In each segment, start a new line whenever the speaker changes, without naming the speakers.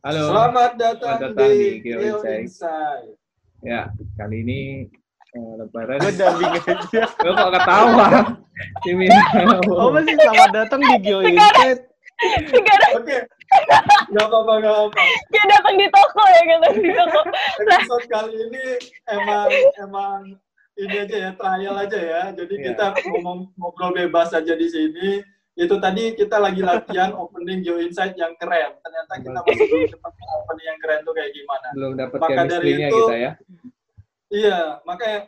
Halo.
Selamat datang,
Selamat datang di
di
Geo Insight.
Insight.
Ya, kali ini eh, lebaran.
Gue dubbing aja.
Lo kok ketawa? Cimi.
Oh masih selamat datang di Geo Insight.
Oke, nggak apa-apa, nggak apa.
kayak datang di toko ya kata di toko.
Episode kali ini emang emang ini aja ya trial aja ya. Jadi
Iya.
kita ngomong ngobrol bebas aja di sini. Itu tadi kita lagi latihan opening Geo Insight yang keren. Ternyata kita masih belum dapat opening yang keren tuh kayak gimana.
Belum dapat
Maka dari itu-
kita ya.
Iya, makanya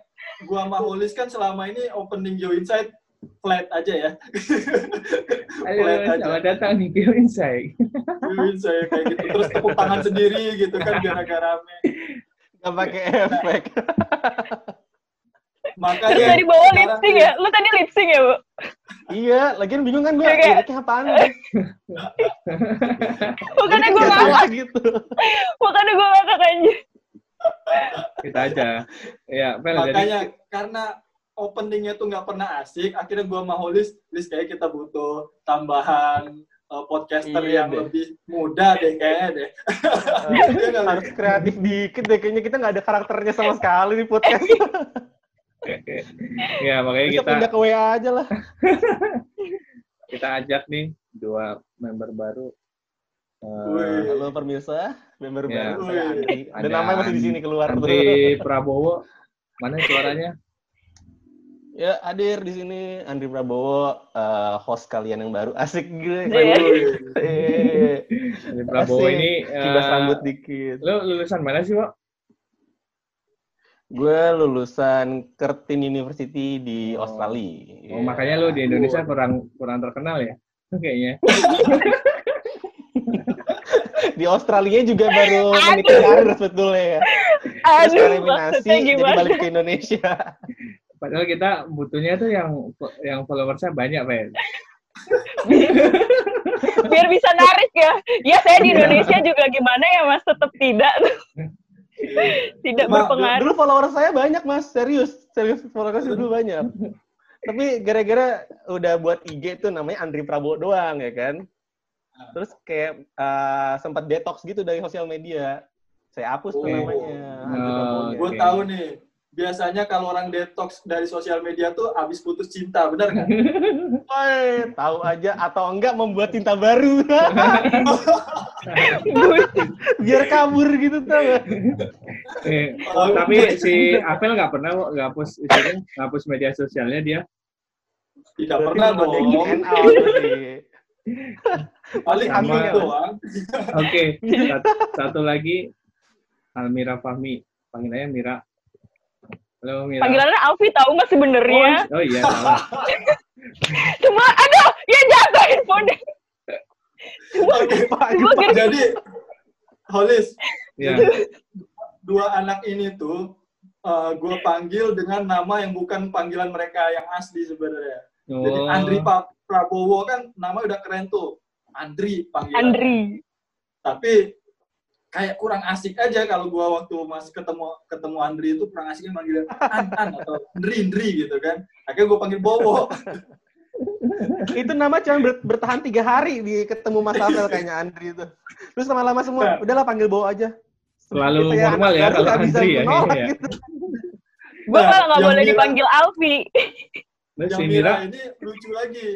gua sama Holis kan selama ini opening Geo Insight flat aja ya.
Ayo,
Flat aja.
selamat datang di Geo Insight.
Geo Insight kayak gitu. Terus tepuk tangan sendiri gitu kan biar agak rame.
Gak pakai efek.
Terus
Makanya
dari bawah lip
sekarang
sync ya? Lu tadi lip sync ya, Bu?
iya, lagian bingung kan gue
Kayak-
liriknya apaan nih?
Bukannya gue ngakak,
gitu.
bukannya gue ngakak aja.
Kita aja. Ya, Pel, jadi
makanya karena openingnya tuh nggak pernah asik, akhirnya gua sama Holis, Lis kayak kita butuh tambahan uh, podcaster
Iya
yang
deh.
lebih muda deh kayaknya deh.
Harus kreatif dikit deh, kayaknya kita nggak ada karakternya sama sekali di podcast.
Ya makanya
Bisa
kita
pindah ke WA aja lah.
kita ajak nih dua member baru. Eh,
Wih.
Halo pemirsa, member
Ya.
baru saya Andi.
Ada
namanya masih di sini keluar tuh.
Andri Prabowo. Mana suaranya?
Ya, hadir di sini Andri Prabowo, eh, host kalian yang baru. Asik gue.
Andri Prabowo
Asik.
ini
Kibas
eh,
rambut dikit.
Lo lulusan mana sih, Pak?
Gue lulusan Curtin University di
Oh.
Australia.
Oh, makanya lo di Indonesia kurang kurang terkenal ya? Kayaknya.
di Australia juga baru menikah karir sebetulnya ya.
Aduh,
eliminasi
maksudnya
jadi
gimana?
balik ke Indonesia.
Padahal kita butuhnya tuh yang yang followersnya banyak, Pak.
Biar bisa narik ya. Ya saya di Indonesia juga gimana ya Mas, tetap tidak. Tidak
Cuma,
berpengaruh.
Dulu follower saya banyak mas, serius, serius follower saya dulu banyak. Tapi gara-gara udah buat IG tuh namanya Andri Prabowo doang ya kan. Terus kayak eh, sempat detox gitu dari sosial media. Saya hapus tuh
Oh.
namanya. Andri
Oh,
Prabowo-nya.
Gue tahu nih. Biasanya kalau orang detox dari sosial media tuh abis putus cinta, benar nggak?
Woi, tahu aja atau enggak membuat cinta baru. Biar kabur gitu tau gak?
Eh,
Oh,
tapi si Apel nggak pernah kok nggak hapus isinya, nggak hapus media sosialnya dia.
Tidak pernah
Berarti
dong.
out berarti.
Paling
Sama.
amin doang.
Oke, sat- satu lagi Almira Fahmi, panggil aja Mira. Halo Mira.
Panggilannya Alfi tahu nggak sebenarnya?
Oh, oh iya.
Semua, aduh, ya jatuh handphone.
Oke,
Semua gini.
Jadi, Holis,
Ya.
dua anak ini tuh gue panggil dengan nama yang bukan panggilan mereka yang asli sebenarnya. Jadi
Oh.
Andri Pa- Prabowo kan nama udah keren tuh. Andri panggilan.
Andri.
Tapi kayak kurang asik aja kalau gua waktu masih ketemu ketemu Andri itu kurang asiknya manggil An, An atau Andri Andri gitu kan. Akhirnya gua panggil Bowo.
itu nama cuma ber- bertahan tiga hari di ketemu Mas Rafael kayaknya Andri itu. Terus lama-lama semua, udahlah panggil Bowo aja.
Selalu
Kita
formal
anak
ya kalau Andri ya.
menolak
Iya.
gitu.
Gue
Nah,
malah nggak boleh
Mira-
dipanggil Alfi.
Terus
Yang
si
Mira ini lucu lagi.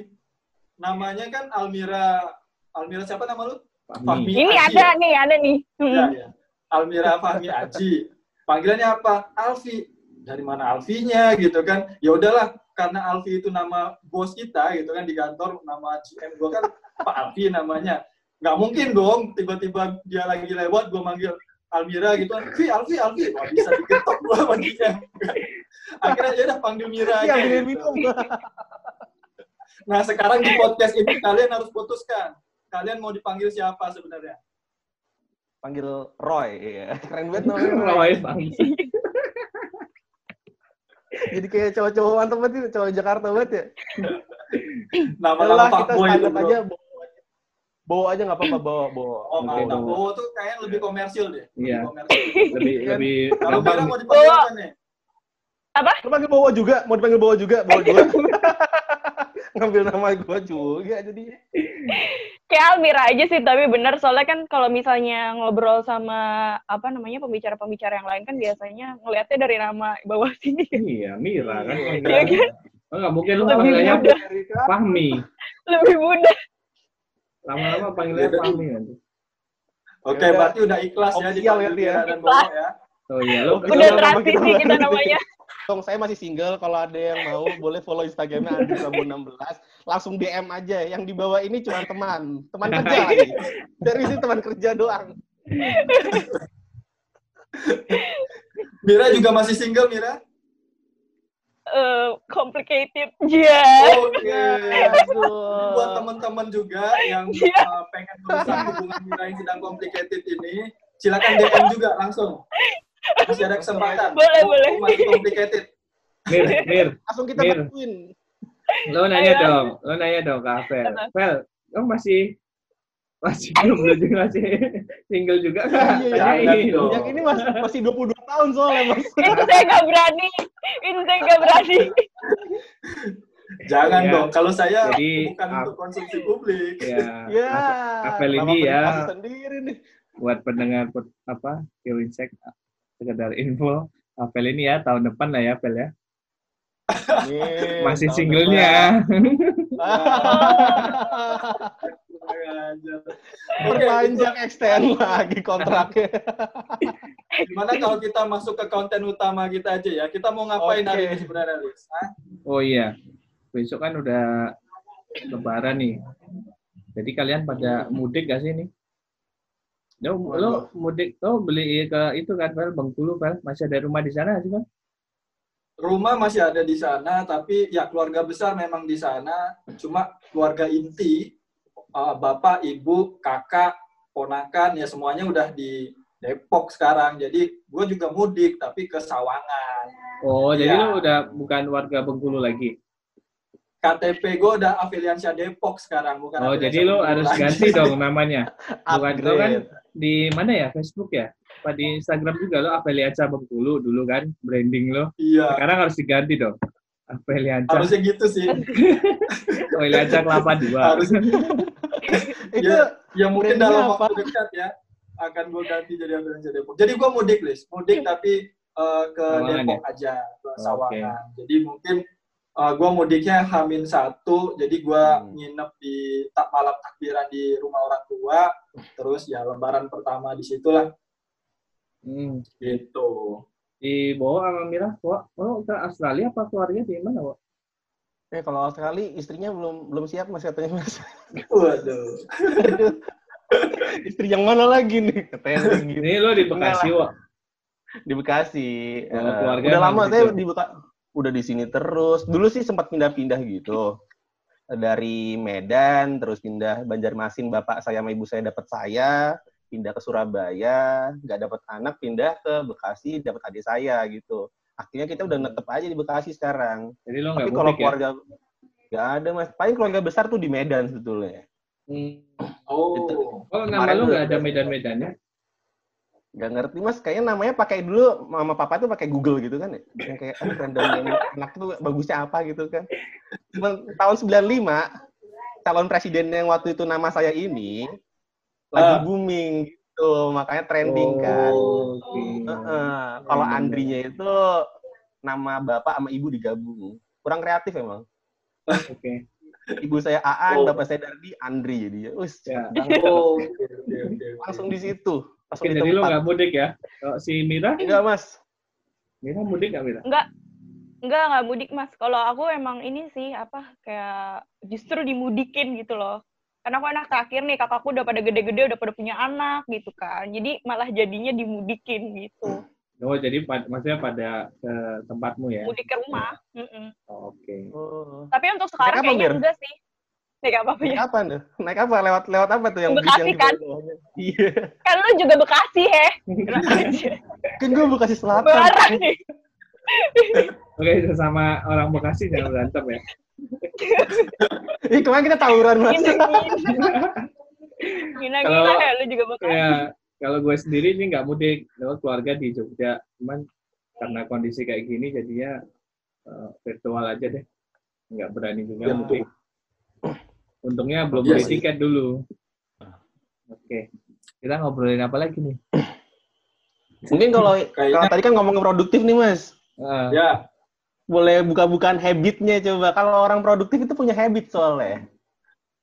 Namanya kan Almira Almira siapa nama lu?
Fahmi.
Ini
Aji
ada
ya?
nih, ada nih. Hmm.
Ya, ya. Almira Fahmi Aji. Panggilannya apa? Alfi. Dari mana Alfinya gitu kan? Ya udahlah, karena Alfi itu nama bos kita gitu kan di kantor, nama GM gua kan Pak Alfi namanya. Nggak mungkin dong tiba-tiba dia lagi lewat gua manggil Almira gitu kan. Alfi, Alfi, Alfi. Wah, bisa diketok gua sama dia. Akhirnya ya udah panggil Mira
Iya,
aja. gitu.
minum.
Nah, sekarang di podcast ini kalian harus putuskan. Kalian mau dipanggil siapa sebenarnya?
Panggil Roy, iya. Keren banget namanya Roy. Jadi kayak cowok-cowok mantep banget itu, cowok Jakarta banget ya.
Nama-nama Pak
kita
Boy itu,
aja, bawa aja. Bawa aja nggak apa-apa, bawa, bawa.
Oh, Pak
Bowo.
Bowo tuh kayaknya lebih komersil deh. Lebih
Iya.
komersil.
Lebih
Kan?
lebih
Kalau. Mira mau dipanggil apa nih?
Lu panggil bawa juga, mau dipanggil bawa juga, bawa juga. Ngambil nama gua juga jadi.
kayak Almira aja sih tapi bener soalnya kan kalau misalnya ngobrol sama apa namanya pembicara-pembicara yang lain kan biasanya ngelihatnya dari nama bawah sini
Iya, Mira kan.
Iya kan?
Oh, nggak mungkin lu
Lebih
panggilannya
mudah.
Fahmi.
lebih mudah
Lama-lama panggilannya
Iya.
Fahmi nanti.
Oke,
Ya
berarti udah ikhlas ya dipanggil
ya, dia.
Mira dan ya.
Oh iya, lu
Betul.
udah transisi
kita
namanya
Dong, saya masih single. Kalau ada yang mau, boleh follow Instagramnya Andri Prabowo 16. Langsung DM aja. Yang di bawah ini cuma teman. Teman kerja lagi. Serius ini teman kerja doang.
Mira juga masih single, Mira?
eh, complicated ya
Oke.
Aduh.
Buat teman-teman juga yang
Iya.
uh, pengen merusak hubungan Mira yang sedang complicated ini, silakan DM juga langsung. Masih ada kesempatan.
Boleh,
Oh,
boleh.
Masih complicated.
Mir, Mir,
Langsung kita
Mir.
bantuin.
lu nanya
Ayo.
dong, lu nanya dong ke Avel.
Apa?
Vel, kamu masih masih belum juga masih single juga kan?
Iya,
Tanyain.
dong.
Yang ini masih, masih 22 tahun soalnya, Mas.
ini saya nggak berani ini saya nggak berani
Jangan
Iya.
dong. Kalau saya
Jadi,
bukan
ap-
untuk konsumsi publik.
Ya,
Ya.
Apel ini ya.
Sendiri nih.
buat pendengar apa Insect sekedar info Apel ini ya tahun depan lah ya Apel ya masih singlenya
Perpanjang extend lagi kontraknya.
gimana kalau kita masuk ke konten utama kita aja ya? Kita mau ngapain
Oke.
hari ini sebenarnya, Riz? Hah?
oh iya besok kan udah lebaran nih jadi kalian pada mudik gak sih nih lo, lo mudik lo beli ke itu kan Vel Bengkulu Vel masih ada rumah di sana sih kan
Rumah masih ada di sana, tapi ya keluarga besar memang di sana. Cuma keluarga inti, uh, bapak, ibu, kakak, ponakan, ya semuanya udah di Depok sekarang. Jadi gue juga mudik, tapi ke Sawangan.
oh jadi
Iya.
lo udah bukan warga Bengkulu lagi
KTP gue udah afiliansia Depok sekarang, bukan
oh jadi lo harus ganti dong namanya Bukan, lo kan. Di mana ya Facebook ya? Apa di Instagram juga lo Apelianca Bengkulu dulu kan branding lo.
Iya,
Sekarang harus diganti dong. Apelianca,
harusnya gitu sih.
Apelianca Kelapa Dua.
Harus
Itu
Ya, ya mungkin dalam
apa?
waktu dekat ya akan gue ganti jadi afiliansia Depok. Jadi gue mudik, Lis. Mudik tapi eh, ke
Sawangan
Depok aja, ke
Oke.
Sawangan. Jadi mungkin eh, gue mudiknya Hamin satu, jadi gue
Hmm.
nginep di tak malam takbiran di rumah orang tua, terus ya lebaran pertama di situlah
Hmm.
gitu.
Di bawah sama Mira, Wak, lo ke Australia apa keluarga di mana, Wak?
Eh kalau sekali istrinya belum belum siap mas katanya mas.
Waduh.
Aduh. Istri yang mana lagi nih katanya gitu.
Ini lo di Bekasi, Wak.
Di Bekasi.
Oh,
Eh,
keluarga
udah lama
gitu.
saya di Beka udah di sini terus. Dulu sih sempat pindah-pindah gitu. Dari Medan terus pindah Banjarmasin bapak saya sama ibu saya dapat saya, pindah ke Surabaya, nggak dapat anak pindah ke Bekasi dapat adik saya gitu. Akhirnya kita udah netep aja di Bekasi sekarang.
Jadi lo
Tapi kalau
ya?
keluarga nggak ada mas. Paling keluarga besar tuh di Medan sebetulnya.
Hmm.
Oh.
Oh, nama
udah-
nggak ada medan-medannya?
Gak ngerti mas, kayaknya namanya pakai dulu mama papa tuh pakai Google gitu kan ya. Yang kayak aduh random name anak tuh bagusnya apa gitu kan. Cuman tahun 95 calon presiden yang waktu itu nama saya ini lagi
Ah.
booming gitu, makanya trending kan.
Oh, oke.
Heeh. Kalau Andrinya itu nama bapak sama ibu digabung. Kurang kreatif emang.
Oke.
Ibu saya Aan,
Oh.
bapak saya Dardi, Andri jadi.
Ya.
banget.
Oh,
langsung di situ. Langsung
Oke,
di
jadi lo nggak mudik ya? Kalau si Mira,
Enggak, Mas.
Mira mudik nggak Mira?
Enggak, enggak, enggak mudik mas. Kalau aku emang ini sih apa kayak justru dimudikin gitu loh. Karena aku anak terakhir nih, kakakku udah pada gede-gede, udah pada punya anak gitu kan. Jadi malah jadinya dimudikin gitu.
Oh, jadi pad- maksudnya pada ke tempatmu ya?
Mudik ke rumah. Mm-mm.
Oh, Oke.
Oh.
Tapi untuk sekarang
apa,
kayaknya enggak sih. Naik apa apa
Naik
ya?
apa tuh? Naik apa? Lewat lewat apa tuh yang
Bekasi,
yang
kan?
Iya.
Kan lu juga Bekasi, he.
Kan gue Bekasi Selatan.
Barang nih.
Oke, sama orang Bekasi jangan berantem ya.
Ih, kemarin kita tawuran, Mas.
Gina-gina
Kalau-
ya, lu juga Bekasi.
Ya, kalau gue sendiri ini nggak mudik, lewat keluarga di Jogja. Cuman karena kondisi kayak gini jadinya eh, virtual aja deh. Nggak berani juga
Ya,
mudik. Untungnya belum
Iya
beli
sih.
tiket dulu. Oke. Kita ngobrolin apa lagi nih?
Mungkin kalau
Kayaknya-
kalau tadi kan ngomongin produktif nih mas,
Ah,
Ya,
boleh buka-bukaan habitnya coba. Kalau orang produktif itu punya habit soalnya.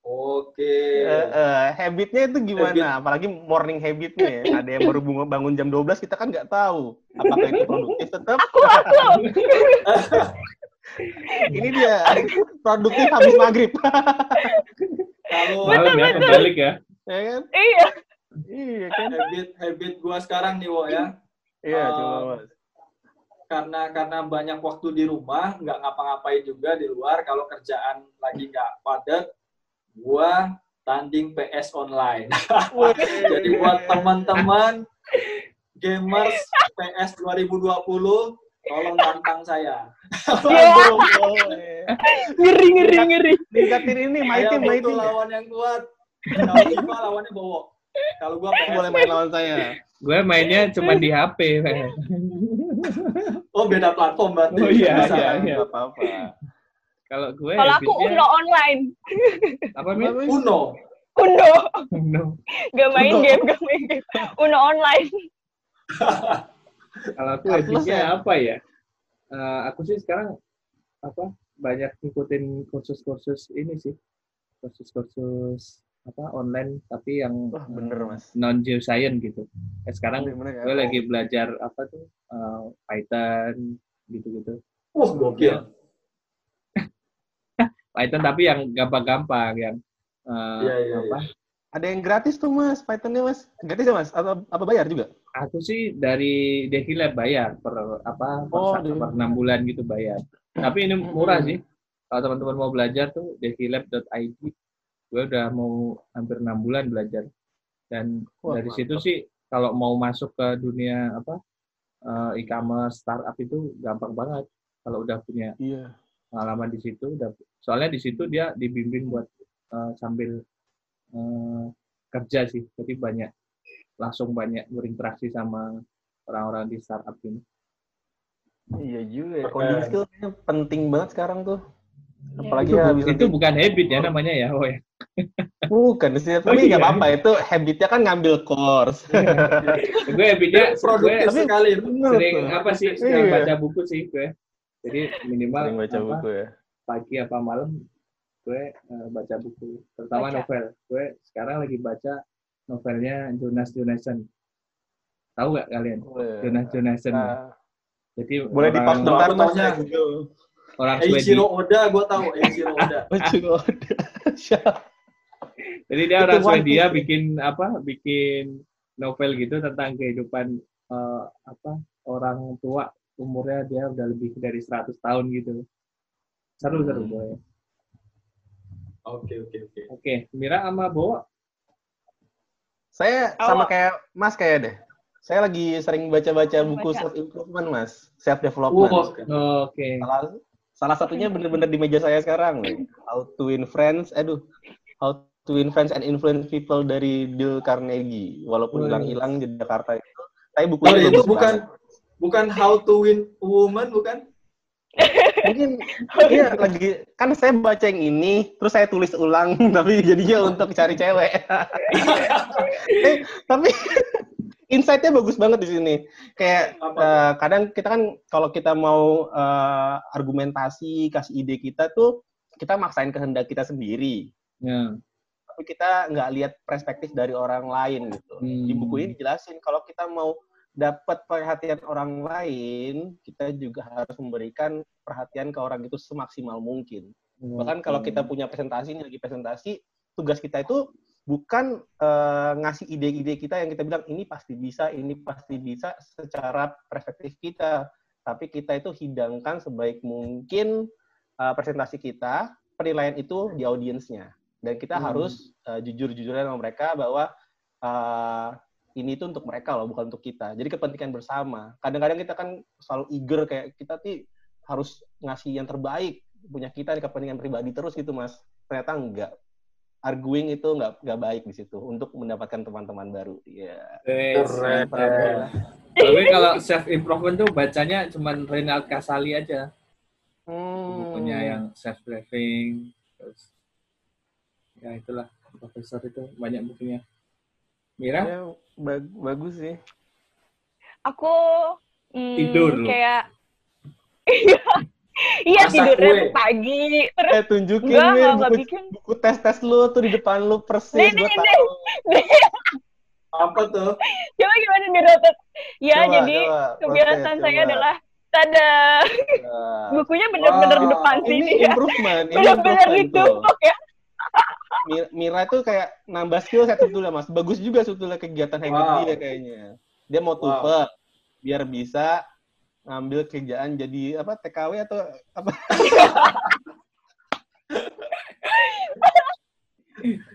oke.
Eh, eh, habitnya itu gimana? Apalagi morning habitnya. ya. Ada yang baru bangun jam 12 kita kan nggak tahu apakah itu produktif tetap.
Aku, aku.
Ini dia produktif habis maghrib,
Kalau
ya kebalik ya.
ya kan?
Iya.
Iya kan?
habit habit gua sekarang nih, Wo ya.
Iya,
Eh,
coba mas.
karena karena banyak waktu di rumah nggak ngapa-ngapain juga di luar kalau kerjaan lagi nggak padat gua tanding PS online jadi buat teman-teman gamers PS 2020 tolong tantang saya
Iya.
Ngeri, ngeri, ngeri.
Tingkatin ini, my
saya
team, my
butuh
team.
lawan yang kuat kalau FIFA lawannya Bowo kalau gua PS
Boleh main lawan saya.
Gue mainnya cuma di HP.
oh beda platform berarti
Oh, iya,
Bisa.
iya, iya.
Apa-apa.
Kalau gue
Kalau aku Uno online.
apa Min?
Uno
Uno.
Uno.
Gak main
Uno.
game, gak main game. Uno online.
Kalau aku habitnya
ya?
apa ya? Eh, aku sih sekarang apa banyak ngikutin kursus-kursus ini sih, kursus-kursus apa online tapi yang
Wah, bener, Mas.
non geoscience gitu. Eh, sekarang
Bener, ya?
gue lagi belajar apa tuh eh, Python gitu-gitu.
wah gokil
Python tapi yang gampang-gampang yang eh,
Iya, iya,
apa?
Ada yang gratis tuh, Mas. Pythonnya, Mas. Gratis ya, Mas? Atau apa bayar juga?
Aku sih dari Devlab bayar per apa per,
Oh, Devi.
per enam bulan gitu bayar. Tapi ini murah sih. Kalau teman-teman mau belajar tuh devlab.id. Gue udah mau hampir enam bulan belajar. Dan
Wah,
dari
mantap.
situ sih kalau mau masuk ke dunia apa eh, e-commerce startup itu gampang banget. Kalau udah punya
Iya.
pengalaman di situ, udah soalnya di situ dia dibimbing buat eh, sambil eh, kerja sih. Jadi banyak langsung banyak berinteraksi sama orang-orang di startup ini.
Iya juga ya. Coding skill kayaknya penting banget sekarang tuh. Apalagi
itu,
ya bisa
itu bukan habit ya namanya ya, oh ya.
bukan sih, tapi
iya.
nggak apa-apa itu habitnya kan ngambil course.
gue habitnya gue
produktif
tapi-
sekali
sering
tuh.
apa sih sering
Iya.
baca buku sih gue. Jadi minimal
Sering baca
apa,
buku ya.
pagi apa malam gue eh, baca buku, terutama
Baca.
novel. Gue sekarang lagi baca novelnya Jonas Jonasson. Tahu nggak kalian? Jonas Jonasson.
Nah,
Jadi
boleh di
orang,
pause bentar Google.
orang Swedia.
Eiichiro Oda gue tahu Eiichiro Oda
udah. Siap.
Jadi dia orang Swedia bikin apa? Bikin novel gitu tentang kehidupan eh, apa orang tua umurnya dia udah lebih dari 100 tahun gitu. Seru seru
Hmm.
boy.
Oke oke oke
Oke, Mira sama Bowo.
Saya sama kayak Mas kayak deh. Saya lagi sering baca-baca buku
Baca.
self improvement Mas, self development.
Wow.
Oke.
Salah salah satunya bener-bener di meja saya sekarang. How to win friends, aduh. How to win friends and influence people dari Dale Carnegie. Walaupun hilang-hilang di Jakarta itu. Tapi
oh
bukunya
itu
bagus
bukan
banget.
bukan how to win woman bukan
Mungkin iya lagi kan saya baca yang ini, terus saya tulis ulang, tapi jadinya untuk cari cewek. Eh, tapi insight-nya bagus banget di sini. Kayak eh, kadang kita kan kalau kita mau eh, argumentasi, kasih ide kita tuh kita maksain kehendak kita sendiri.
Ya.
Tapi kita nggak lihat perspektif dari orang lain gitu. Di
Hmm.
buku ini dijelasin kalau kita mau dapat perhatian orang lain, kita juga harus memberikan perhatian ke orang itu semaksimal mungkin. Bahkan kalau kita punya presentasi, ini lagi presentasi, tugas kita itu bukan eh, ngasih ide-ide kita yang kita bilang ini pasti bisa, ini pasti bisa secara perspektif kita. Tapi kita itu hidangkan sebaik mungkin eh, presentasi kita, penilaian itu di audiensnya. Dan kita
Hmm.
harus eh, jujur-jujuran sama mereka bahwa eh, ini itu untuk mereka loh, bukan untuk kita. Jadi kepentingan bersama. Kadang-kadang kita kan selalu eager kayak kita tuh harus ngasih yang terbaik punya kita di kepentingan pribadi terus gitu mas ternyata enggak arguing itu enggak enggak baik di situ untuk mendapatkan teman-teman baru ya
Keren.
Tapi kalau self improvement tuh bacanya cuman Renald Kasali aja.
hmm.
Bukunya yang self driving terus ya itulah profesor itu banyak bukunya. Mira?
Ya, bag- bagus sih.
Aku hmm,
Tidur lu.
kayak Iya tidurnya
kue.
tuh pagi terus
Eh tunjukin
Enggak,
Mir, buku,
bikin.
buku tes tes lu tuh di depan lu persis.
Nih,
gua
nih,
tahu.
Apa tuh?
coba gimana dirotet ya
Coba,
jadi
coba,
kebiasaan saya
coba.
adalah tada
Nah,
bukunya bener-bener di
Wah,
depan
ini
sini ya
improvement, ini
bener-bener ditumpuk ya
Mi- Mira itu kayak nambah skill saya sebetulnya mas. Bagus juga sebetulnya kegiatan hebat
Wow.
dia kayaknya. Dia mau
Wow.
tumpek biar bisa ngambil kerjaan jadi apa TKW atau apa?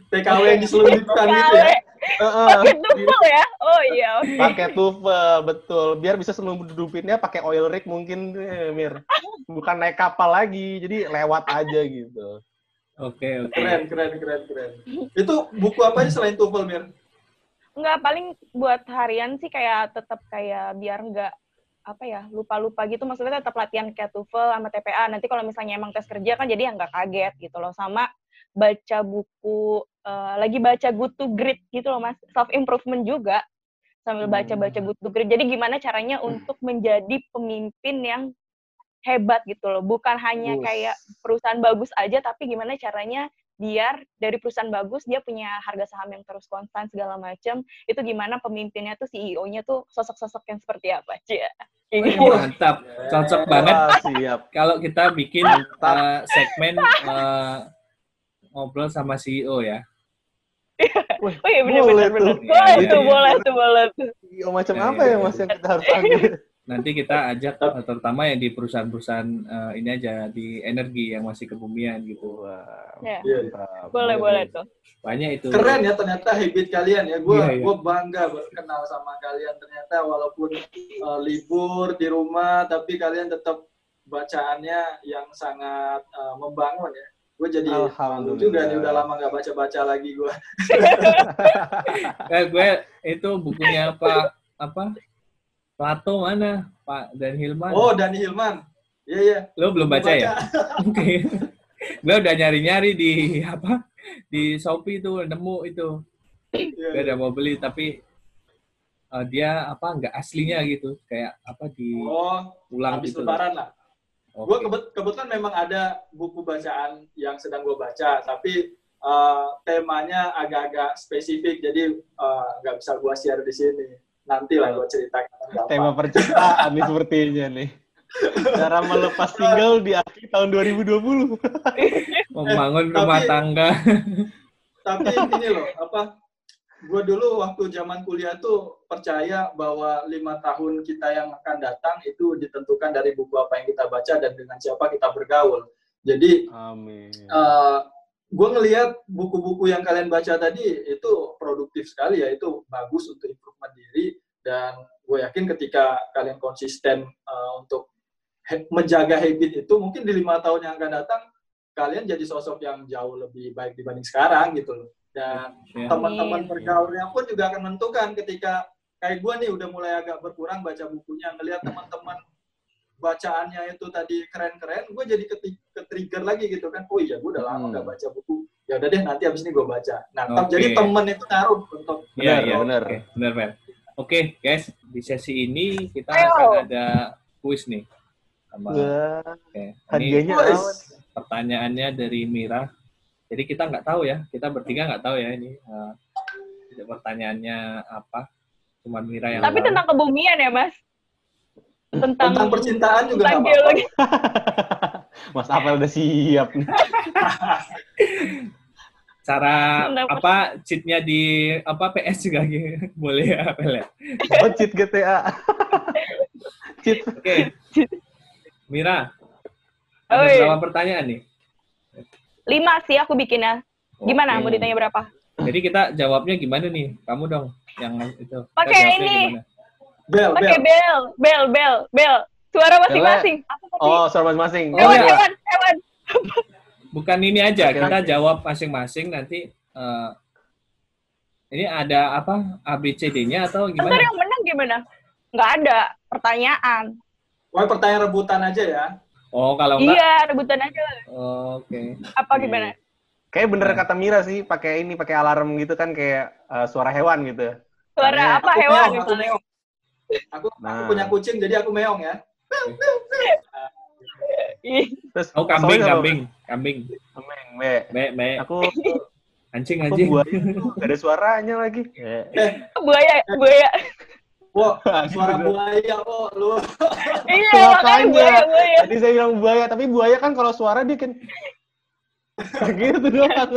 TKW yang diselundupkan gitu ya.
Heeh.
pakai tumpuk ya oh iya oke
pakai tuvel betul biar bisa selundupinnya pakai oil rig mungkin eh, Mir bukan naik kapal lagi jadi lewat aja gitu
Oke, oke.
Keren, keren, keren, keren. Itu buku apa aja selain TOEFL, Mir?
nggak paling buat harian sih kayak tetap kayak biar nggak apa ya lupa-lupa gitu. Maksudnya tetap latihan kayak TOEFL sama TPA nanti kalau misalnya emang tes kerja kan jadi ya nggak kaget gitu loh. Sama baca buku eh, lagi baca Good to Great gitu loh mas. Self improvement juga. Sambil baca-baca Good to Great. Jadi gimana caranya untuk menjadi pemimpin yang hebat gitu loh bukan hanya
Bus.
kayak perusahaan bagus aja tapi gimana caranya biar dari perusahaan bagus dia punya harga saham yang terus konstan segala macam itu gimana pemimpinnya tuh CEO-nya tuh sosok-sosok yang seperti apa.
Wih, mantap. Cocok banget
Wah, siap
kalau kita bikin
Mantap.
eh, segmen eh, ngobrol sama CEO ya.
Wih,
oh iya benar
boleh
benar benar
tuh.
boleh
Iya,
tuh
iya.
boleh tuh boleh tuh
CEO macam
Ya,
apa
iya,
ya mas
iya.
yang kita harus ambil
Nanti kita ajak eh, terutama yang di perusahaan-perusahaan eh, ini aja di energi yang masih kebumian gitu.
Wah,
Ya.
Iya.
boleh boleh tuh
Banyak itu.
Keren ya ternyata habit kalian ya. Gue
Iya, iya.
gue bangga baru kenal sama kalian. Ternyata walaupun eh, libur di rumah, tapi kalian tetap bacaannya yang sangat eh, membangun ya. Gue jadi malu juga nih udah lama nggak baca-baca lagi gue.
Eh, gue itu bukunya apa apa Plato mana Pak dan Hilman.
Oh Dani Hilman. Iya iya.
Lo belum baca, ya? Oke. gue udah nyari-nyari di apa di Shopee tuh nemu itu.
Iya,
Gue
iya.
udah mau beli tapi eh, dia apa nggak aslinya gitu kayak apa di
Oh
ulang
habis
gitu.
lebaran lah.
Oke.
Gue kebet kebetulan memang ada buku bacaan yang sedang gue baca, tapi eh, temanya agak-agak spesifik, jadi eh, nggak bisa gue share di sini. Nanti lah gue ceritakan.
tema percintaan nih sepertinya nih cara melepas single di akhir tahun 2020
Membangun
Eh,
rumah
tapi-
tangga.
Tapi ini loh, apa? Gue dulu waktu zaman kuliah tuh percaya bahwa lima tahun kita yang akan datang itu ditentukan dari buku apa yang kita baca dan dengan siapa kita bergaul. Jadi
amin
gue ngelihat buku-buku yang kalian baca tadi itu produktif sekali ya itu bagus untuk improvement diri dan gue yakin ketika kalian konsisten uh, untuk he- menjaga habit itu mungkin di lima tahun yang akan datang kalian jadi sosok yang jauh lebih baik dibanding sekarang gitu loh dan
Ya.
teman-teman
Amin.
bergaulnya pun juga akan menentukan ketika kayak gue nih udah mulai agak berkurang baca bukunya ngelihat teman-teman bacaannya itu tadi keren-keren gue jadi keti- ke-trigger lagi gitu kan oh iya gue udah lama
Hmm.
nggak baca buku ya udah deh nanti abis ini gue baca nah
Oke.
jadi temen itu ngaruh untuk
Iya,
Benar,
iya.
benar.
Oke, benar. Oke, guys, di sesi ini kita
Ayo.
akan ada kuis nih. Sama,
Wah,
oke. Ini
hadiahnya
pertanyaannya dari Mira. Jadi kita nggak tahu ya, kita bertiga nggak tahu ya ini eh, pertanyaannya apa. Cuma Mira yang
tapi
tahu.
tentang kebumian ya mas tentang
tentang percintaan juga
tentang
apa-apa
geologi
Mas Apel udah siap nih.
cara
Tentang
apa cheatnya di apa PS juga gitu. boleh ya, Pel ya?
Oh, cheat GTA. cheat.
Oke. Mira, ada
Oi.
berapa pertanyaan nih?
lima sih aku bikinnya gimana
Oke.
mau ditanya berapa
Jadi kita jawabnya gimana nih? Kamu dong yang itu.
Pakai ini.
gimana?
Bel
pakai
bel
bel bel bel bel suara masing-masing apa tadi
Oh, suara masing-masing.
Oh,
hewan
iya.
hewan hewan
Bukan ini aja,
Oke,
kita jawab masing-masing nanti eh, ini ada apa ABCD-nya atau
ntar
gimana?
yang menang gimana nggak ada pertanyaan
Wah, pertanyaan rebutan aja ya
Oh, kalau enggak
iya rebutan aja
oh, oke.
apa
Iya.
gimana
Kayak bener
Nah.
kata Mira sih, pakai ini, pakai alarm gitu kan kayak eh, suara hewan gitu.
Suara apa
Aku
hewan?
Aku, aku
Nah.
punya kucing, jadi aku meong ya.
Ih,
Terus
Oh kambing, kambing, kambing.
Kambing, Be.
Me, me.
Aku
Anjing,
aku
anjing.
buaya tuh gak ada suaranya lagi. Eh,
buaya, buaya.
Wo, suara buaya, wo, lu.
Iya,
Makanya.
buaya, buaya.
Tadi saya bilang buaya, tapi buaya kan kalau suara dia kan gitu doang.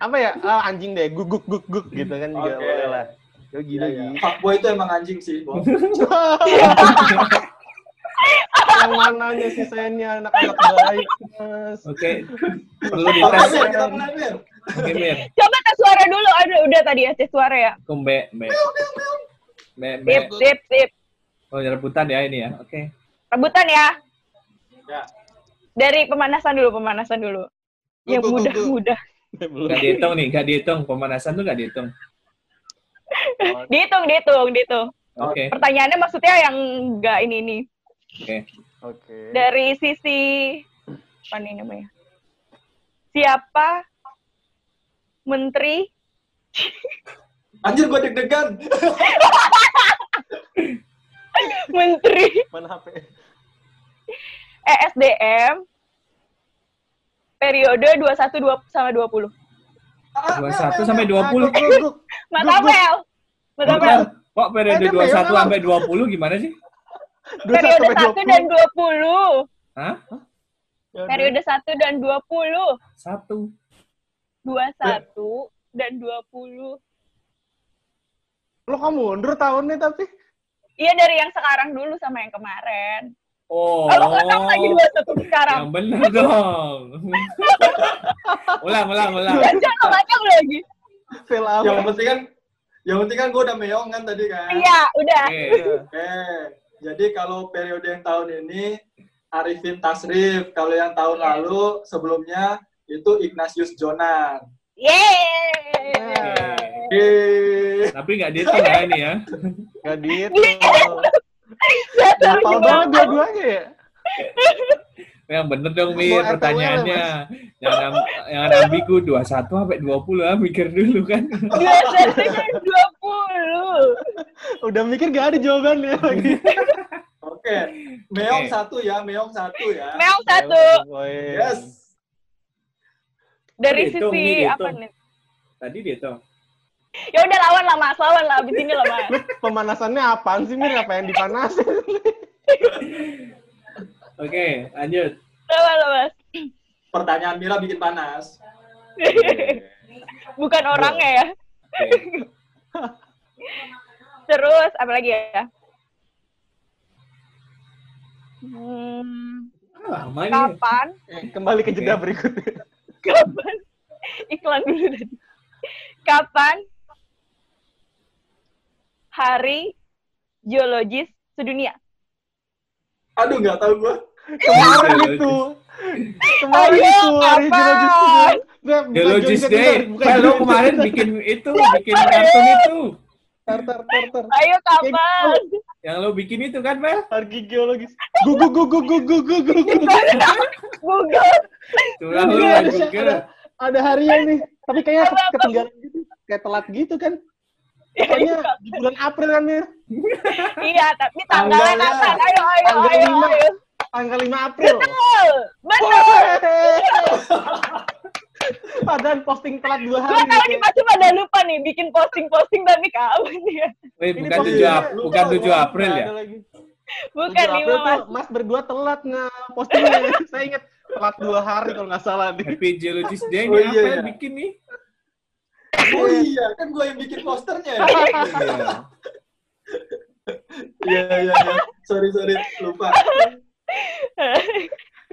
Apa ya? Ah, anjing deh, guk guk guk guk gitu kan juga
Oke.
boleh lah. Ya gila
iya.
gitu.
Fuckboy itu emang anjing sih, Bo.
Yang mananya sih saya ini anak-anak baik, Mas.
Oke, perlu
Oke,
dites.
Mir, kita mulai, Mir.
Oke, Mir.
Coba tes suara dulu. Aduh, udah tadi ya tes suara ya.
Aku me, me. Me, me.
Sip, sip, sip.
Oh, rebutan ya ini ya. Oke.
Rebutan ya.
Ya.
Dari pemanasan dulu, pemanasan dulu. Yang mudah-mudah.
Gak dihitung nih, gak dihitung. Pemanasan tuh gak dihitung.
Dihitung, dihitung, dihitung.
Oke,
Pertanyaannya maksudnya yang enggak ini ini.
oke.
Oke.
Dari sisi apa nih namanya? Siapa menteri
Anjir, gue deg-degan.
menteri
Mana HP?
ESDM periode 21 2 sama 20.
Ah,
21 sampai 20.
Mas. Apel. Mas
Kok periode 21
Meo
sampai 20 gimana sih?
Dua
Periode
sampai
1 dan 20.
Hah?
Ya udah.
Periode 1 dan 20.
Satu.
21 dan 20.
Lo kamu mundur tahunnya tapi.
Iya dari yang sekarang dulu sama yang kemarin.
Oh.
Kalau tahu lagi 21 sekarang.
Yang benar dong. ulang, ulang, ulang.
Jangan ngacak lagi.
Fail
Yang
apa?
penting kan, yang penting kan gue udah meong kan tadi kan.
Iya, udah.
Oke.
Oke, jadi kalau periode yang tahun ini Arifin Tasrif, kalau yang tahun lalu sebelumnya itu Ignatius Jonan.
Yeay.
Oke.
Tapi nggak dihitung ya ini ya.
Gak dihitung. Gampang banget dua-duanya ya.
Yang bener dong, Mir,
RTWL,
pertanyaannya. Jangan, am- jangan ambigu 21 sampai 20 ah, mikir dulu kan.
21 dan 20.
Udah mikir gak ada jawabannya lagi.
Oke, meong
Oke.
satu ya, meong satu ya.
Meong satu.
Yes.
Dari
Dihitung,
sisi
dihitung.
apa nih?
Tadi dihitung.
Ya udah lawan lah Mas, lawan lah abis ini lah Mas.
Pemanasannya apaan sih, Mir? Apa yang dipanasin?
Oke, lanjut.
Mas.
Pertanyaan Mira bikin panas.
Bukan orangnya ya. Terus apa lagi ya? Hmm,
nih.
kapan?
Kembali ke jeda
Oke.
berikutnya.
Kapan? Iklan dulu tadi. Kapan Hari Geologis Sedunia?
Aduh, nggak tahu gue.
Kemarin itu. Kemarin
Ayo,
itu hari
kapan?
Geologis Sedunia. Nggak, bukan
Geologis
Geologis
Day. Well, lo kemarin bikin itu, bikin kartun itu.
Tar, tar, tar, tar.
Ayo kapan?
Yang lo bikin itu kan, Mel?
Hari geologis. Gugu, gugu, gugu, gugu, gugu.
Google.
Curang
Iya,
Mas
ada,
Google.
ada, ada harinya nih. Tapi kayaknya ketinggalan gitu. Kayak telat gitu kan. Pokoknya di bulan April kan, Mir.
Iya, tapi tanggalnya kapan? Ayo, ayo,
Tanggal
ayo,
lima.
ayo.
Tanggal 5 April.
Betul, betul.
Padahal posting telat dua
Gue
hari.
tahu nih pasti pada lupa nih bikin posting-posting tapi kapan ya?
Wih, bukan
postingnya
7 Ap-
lupa,
bukan 7
lupa.
April ya?
Bukan
7
lima
April
mas.
tuh Mas berdua telat nge postingnya. Saya ingat telat dua hari kalau nggak salah nih.
Happy Geologist Day
Oh,
ini
iya,
apa yang
iya.
bikin nih?
Oh iya, kan gue yang bikin posternya. ya.
Iya.
Iya, iya, iya. Sorry, sorry. Lupa.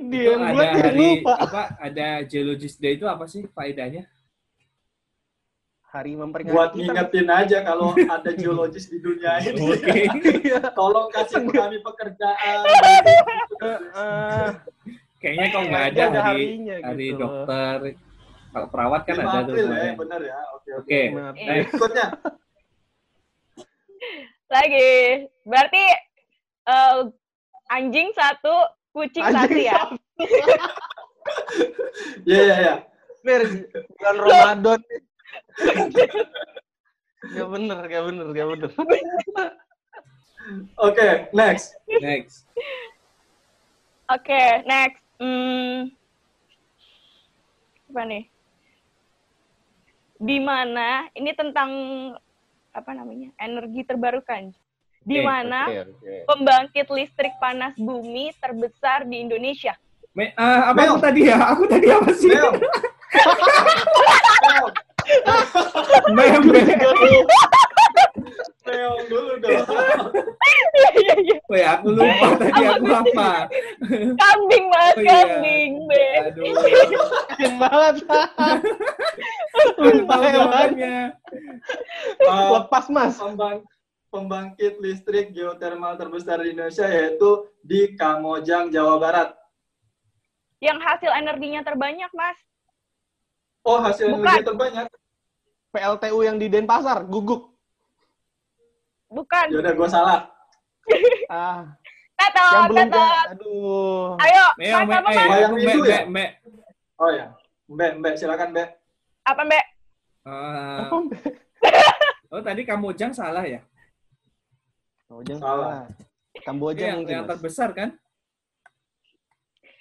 Dia
Itu
yang
ada
buat dia
hari
lupa.
apa? Ada Geologist Day itu apa sih faedahnya?
Hari memperingati
Buat
kita.
ngingetin aja kalau ada geologis di dunia ini.
Oke.
Iya.
Tolong kasih kami pekerjaan.
Eh,
Kayaknya kok nggak ada
Ada
hari
harinya
hari
gitu.
dokter. Kalau perawat kan
5
ada tuh.
April ya,
kemarin.
benar ya. Oke, oke.
Oke.
Maaf.
Iya.
Eh,
Berikutnya.
Lagi. Berarti eh, anjing satu, kucing satu
Anjing
ya?
satu.
Iya, iya, iya.
Mir, bulan Ramadan. Gak bener, gak bener, gak bener.
Oke, next.
Next.
Oke, next. Hmm, apa nih? Di mana ini tentang apa namanya? Energi terbarukan. Di mana
Oke, oke.
pembangkit listrik panas bumi terbesar di Indonesia?
Me, ah, apa
Mel.
aku tadi ya? Aku tadi apa sih?
Mel. Mel. Mel dulu dong.
Iya, iya.
Weh, aku lupa tadi aku apa.
Kambing, Mas,
Oh, iya.
kambing, Be.
Aduh,
banget. Ya,
jawabannya.
Uh,
Lepas, Mas.
pembang- pembangkit listrik geotermal terbesar di Indonesia yaitu di Kamojang, Jawa Barat.
Yang hasil energinya terbanyak, Mas.
Oh, hasil
Bukan.
energi terbanyak.
PLTU yang di Denpasar, guguk.
Bukan.
Ya udah, gue salah.
Ah, yang
Tetot,
belum
tetot.
aduh.
Ayo,
Meo,
Mas,
me,
apa,
eh,
Mas?
Wayang
me,
ya?
me.
Oh ya, Mbak, Mbak, silakan Mbak.
Apa, Mbak?
Apa, Mbak?
oh, tadi Kamojang salah ya?
Kamboja
Salah.
salah. Kamboja
yang,
mungkin,
yang
Mas.
terbesar kan?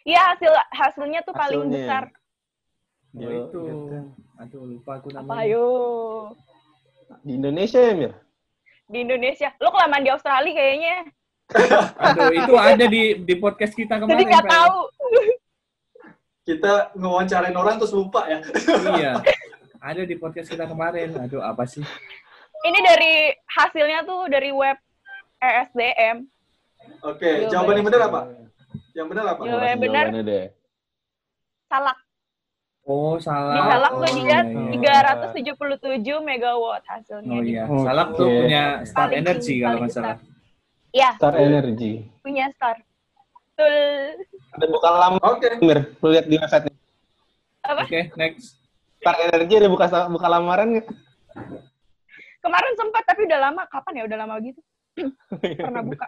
Iya, hasil hasilnya tuh paling
Hasilnya.
besar.
Oh,
Yo,
itu.
gitu.
Aduh, lupa aku
Apa,
namanya.
ayo?
Di Indonesia ya, Mir?
Di Indonesia. Lo kelamaan di Australia kayaknya.
Aduh, itu ada di di podcast kita kemarin.
Jadi nggak
Fel.
tahu.
Kita ngewawancarain orang terus lupa ya.
Iya. Ada di podcast kita kemarin. Aduh, apa sih?
Ini dari hasilnya tuh dari web ESDM.
Oke,
Jawabannya.
jawaban yang benar apa? Yang benar apa?
Jawaban-
Kasih
benar. Salak.
Oh, salah.
Di Salak
Oh,
tuh dilihat
iya, iya.
377 megawatt hasilnya.
Oh iya,
Oke.
Salak tuh punya Star
Paling
Energy kalau nggak salah.
Iya,
Star Energy.
punya Star. Betul.
Ada buka lamaran,
Oke.
Mir. Lu lihat di website
Apa?
Oke, next.
Star Energy ada buka buka lamaran nggak?
Kemarin sempat tapi udah lama. Kapan ya udah lama gitu? Pernah buka.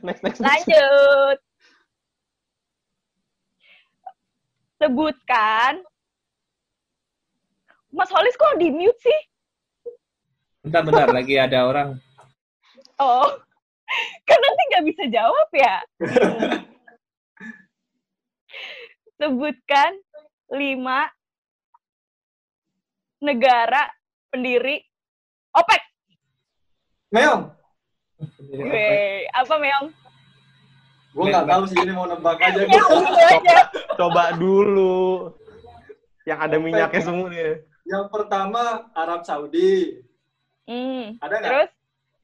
Next, next, next.
Lanjut. Sebutkan. Mas Holis kok di mute sih?
Bentar-bentar lagi ada orang.
Oh, kan nanti nggak bisa jawab ya. Sebutkan lima negara pendiri OPEC.
Meong,
Weh, apa Meong?
gue nggak tahu sih ini mau nebak aja.
Ya,
gua.
gitu aja.
Coba dulu. Yang ada minyaknya semua nih.
Yang pertama Arab Saudi.
Hmm,
Ada nggak?
terus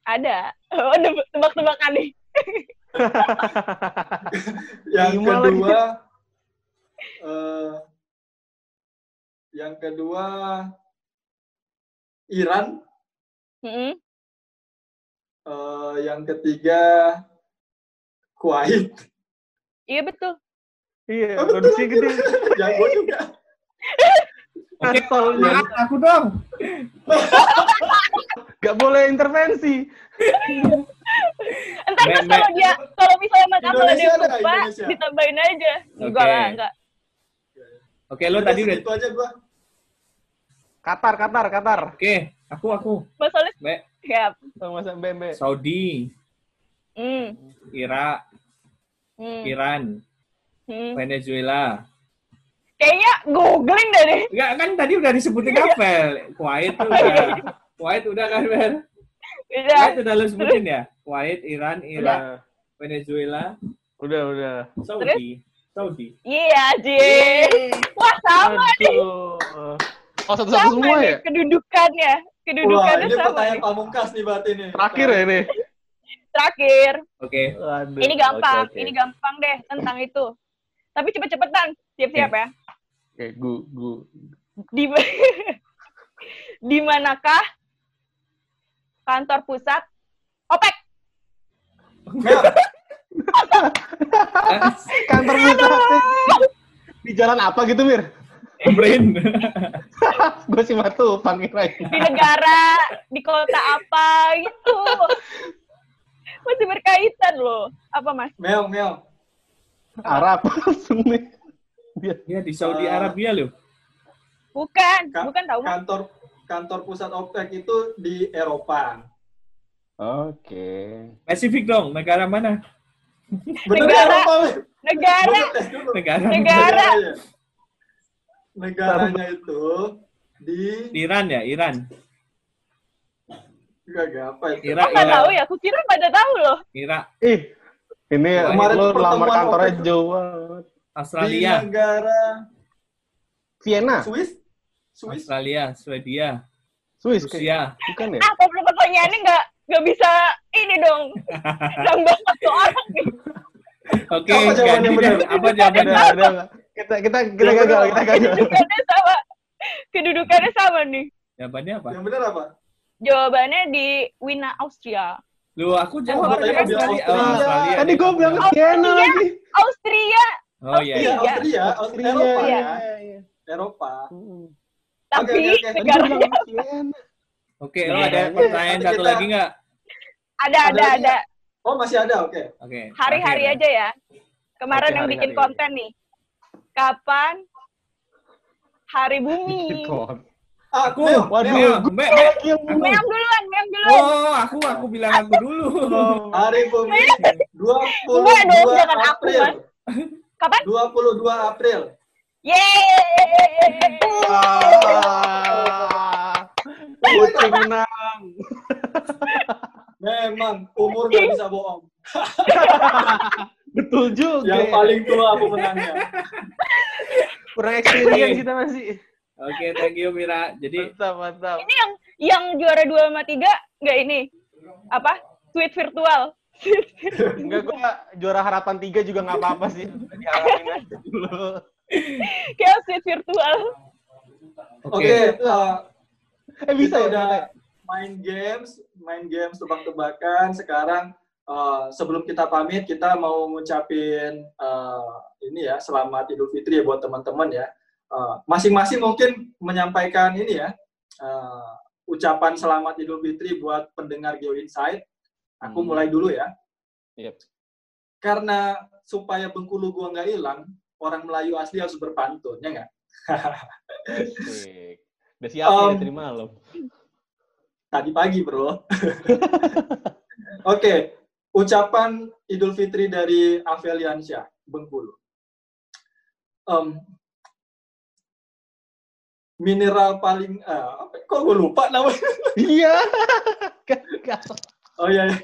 ada. Oh, tebak- tebak-tebakan nih.
Yang
Lima
kedua, eh, yang kedua Iran.
Mm-mm.
Eh, yang ketiga Kuwait.
Iya betul.
Iya,
Oh, betul
produksi
lagi.
gede.
yang gue juga.
Oke, maaf aku dong.
Gak boleh intervensi.
Entar mas kalau dia kalau misalnya mas kalau dia lupa
Indonesia?
ditambahin aja. Enggak lah, enggak.
Oke, lo tadi udah.
Itu aja gua.
Qatar, Qatar, Qatar.
Oke, aku aku.
Mas Holis
Mbak,
siap.
Sama Mas BMB.
Saudi,
Hmm.
Irak,
Hmm.
Iran,
Hmm.
Venezuela.
Kayaknya googling deh nih.
Enggak kan tadi udah disebutin Apel. Kuwait tuh udah. Kuwait udah kan, Bel?
Udah.
Kuwait udah lo sebutin ya? Kuwait, Iran, Irak,
Udah,
Venezuela,
udah, udah.
Saudi. Saudi.
Iya, Ji. Wah, sama nih.
Aduh. Oh, satu-satu
Sama
semua
nih
ya?
kedudukannya.
Wah,
Kedudukannya
ini
sama
pertanyaan
nih.
pamungkas nih berarti nih.
Terakhir ya ini?
Terakhir.
Oke.
Waduh.
Ini gampang.
Oke, oke.
Ini gampang deh tentang itu. Tapi cepet-cepetan. Siap-siap ya.
Oke, gu, gu.
Di di manakah kantor pusat OPEC?
Mel,
Kantor pusat. Di jalan apa gitu, Mir?
Brain.
Gue sih matu, panggilan.
Di negara, di kota apa gitu. Masih berkaitan loh. Apa mas?
Mel, Mel.
Arab langsung nih. Dia
ya di Saudi
Eh.
Arabia loh.
Bukan,
Ka-
bukan tahu.
Kantor kantor pusat OPEC itu di Eropa.
Oke.
Spesifik dong, negara mana?
Bener
Negara.
Eropa?
Negara,
ngetes dulu.
Negara
Negara.
Negaranya. Itu di
Iran ya, Iran.
Gak gak apa itu.
Oh
Irak,
tahu ya. Aku kira pada tahu loh.
Irak,
Ih, ini
Kemarin
lo lamar
pertemuan
kantornya jauh banget.
Di
Australia,
negara
Vienna,
Swiss. Swiss.
Australia, Swedia,
Swiss kayak
Rusia.
bukan ya?
Ah, pertanyaannya nggak nggak bisa ini dong. Nambah satu orang nih.
Oke,
Apa jawabannya
ganti
benar?
Apa jawabannya?
Udah. Kita kita kita gagal, kita gagal.
Kedudukannya sama. Kedudukannya sama nih.
Jawabannya apa?
Yang benar apa?
Jawabannya di Wina, Austria.
Lu aku jawab
Oh,
Oh,
Australia.
Australia.
Tadi gue bilang. Vienna lagi.
Austria.
Oh iya.
Iya,
iya.
Austria,
Austria,
Eropa
iya,
ya.
iya, iya.
Eropa.
Tapi
Oke, oke,
negaranya
lo ada
Iya.
pertanyaan satu
kita-
lagi nggak?
ada
Ada
ada.
Oh, masih ada, oke.
Oke.
Hari-hari aja ya. Kemarin yang bikin konten nih. Kapan Hari Bumi?
Aku,
Waduh.
Aku.
Meong duluan, meong duluan.
Oh, aku aku bilang aku dulu.
Hari Bumi 22
Enggak dong, jangan aku,
April.
Kapan?
22 April.
Yeay!
Ah, Kucing menang.
Memang umur gak bisa bohong.
Betul juga.
Yang paling tua aku menangnya.
kurang experience kita masih.
Oke, thank you Mira. Jadi
Mantap, mantap.
Ini yang yang juara dua sama tiga nggak ini? Apa? Tweet virtual.
Enggak, gua juara harapan tiga juga nggak apa-apa sih. Aja dulu.
Kayak virtual.
oke.
Oke, eh,
Eh bisa ya?
udah main games, main games tebak-tebakan. Sekarang eh, sebelum kita pamit, kita mau ngucapin eh, ini ya, selamat Idul Fitri ya buat teman-teman ya. Eh, Masing-masing mungkin menyampaikan ini ya, eh, ucapan selamat Idul Fitri buat pendengar Geo Insight. Aku
Hmm.
mulai dulu ya.
Yep.
Karena supaya Bengkulu gua nggak hilang, orang Melayu asli harus berpantun, ya nggak?
Udah siap
Um,
ya dari malam.
Tadi pagi, bro. Oke, ucapan Idul Fitri dari Aveliansyah, Bengkulu. Em, mineral paling, apa, kok gue lupa namanya?
Iya.
Oh iya, iya.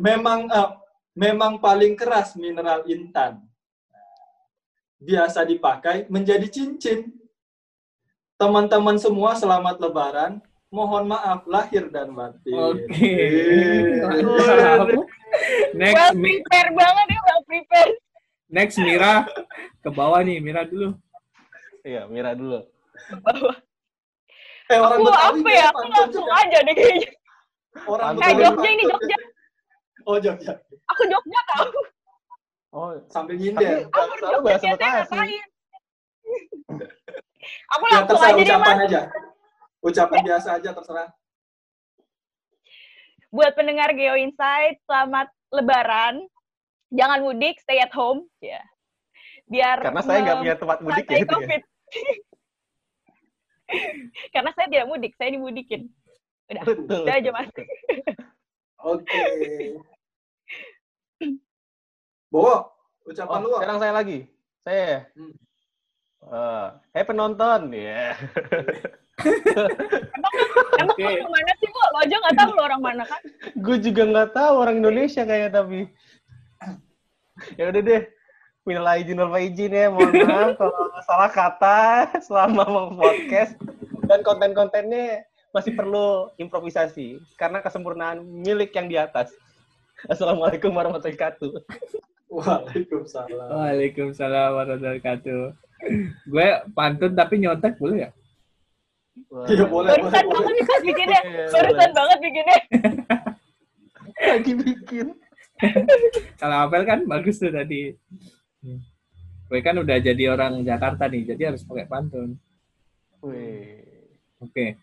memang eh, memang paling keras mineral intan. Biasa dipakai menjadi cincin. Teman-teman semua selamat Lebaran. Mohon maaf lahir dan batin.
Oke. Mantap. Next,
Well prepare banget ya, well prepare.
next Mira ke bawah nih, Mira dulu.
Iya, Mira dulu.
Eh, orang
Aku apa ya? Aku langsung
juga.
aja deh kayaknya.
Orang
Eh,
Jogja ini, Jogja.
Oh, Jogja.
Aku Jogja tau.
Oh,
Sambil nyinden.
Aku Jogja
bahasa Bekasi.
Aku
Ya,
langsung
terserah
aja deh,
ucapan
Mas.
aja. Ucapan biasa aja, terserah.
Buat pendengar Geo Insight, selamat Lebaran. Jangan mudik, stay at home. Ya. Biar
Karena saya nggak punya tempat mudik ya. itu ya.
COVID. Karena saya tidak mudik, saya dimudikin. Udah,
Betul.
udah aja mas.
Oke. Bowo, ucapan
Oh,
lu.
Sekarang saya lagi. Saya. ya?
Hmm.
Eh, hey penonton, ya.
Emang
Oke.
lo orang mana sih, Bu? Lo aja nggak tahu lo orang mana kan?
Gue juga nggak tahu orang Indonesia kayaknya tapi. ya udah deh. Minal aidin wal faizin ya, mohon maaf kalau salah kata selama mau podcast dan konten-kontennya masih perlu improvisasi karena kesempurnaan milik yang di atas. Assalamualaikum warahmatullahi wabarakatuh.
Waalaikumsalam.
Waalaikumsalam warahmatullahi wabarakatuh. Gue pantun tapi nyontek boleh ya?
Iya, boleh, boleh,
Barusan
boleh.
banget nih bikinnya.
Iya,
Barusan banget bikinnya.
Lagi bikin.
Kalau Apel kan bagus tuh tadi. Gue kan udah jadi orang Jakarta nih, jadi harus pakai pantun.
Wih.
Oke.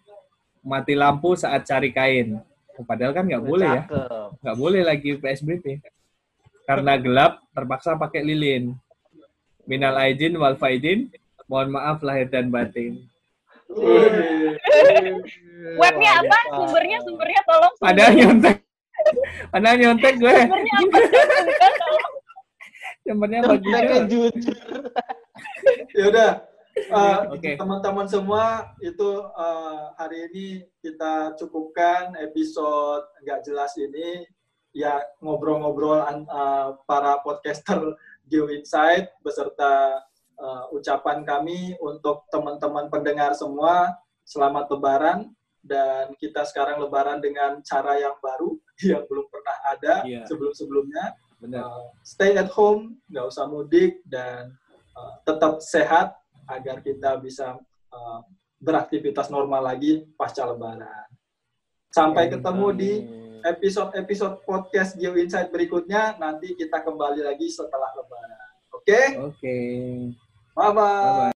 Mati lampu saat cari kain. Padahal kan nggak boleh ya. Nggak boleh lagi PSBB. Karena gelap, terpaksa pakai lilin. Minal aidin wal faidin. Mohon maaf lahir dan batin.
Webnya apa? Sumbernya, sumbernya tolong.
Padahal nyontek. Padahal nyontek gue.
Sumbernya apa? Sumbernya tolong.
Sumbernya bagus.
Mereka jujur.
Ya udah. Eh,
Oke.
Teman-teman semua itu eh, hari ini kita cukupkan episode nggak jelas ini ya ngobrol-ngobrol eh, para podcaster Geo Insight beserta eh, ucapan kami untuk teman-teman pendengar semua selamat lebaran dan kita sekarang lebaran dengan cara yang baru yang belum pernah ada
Iya.
sebelum-sebelumnya. Uh, stay at home, nggak usah mudik, dan uh, tetap sehat agar kita bisa uh, beraktivitas normal lagi pasca Lebaran. Sampai ketemu di episode-episode podcast Geo Insight berikutnya. Nanti kita kembali lagi setelah Lebaran. Oke,
Oke.
bye-bye.
Bye-bye.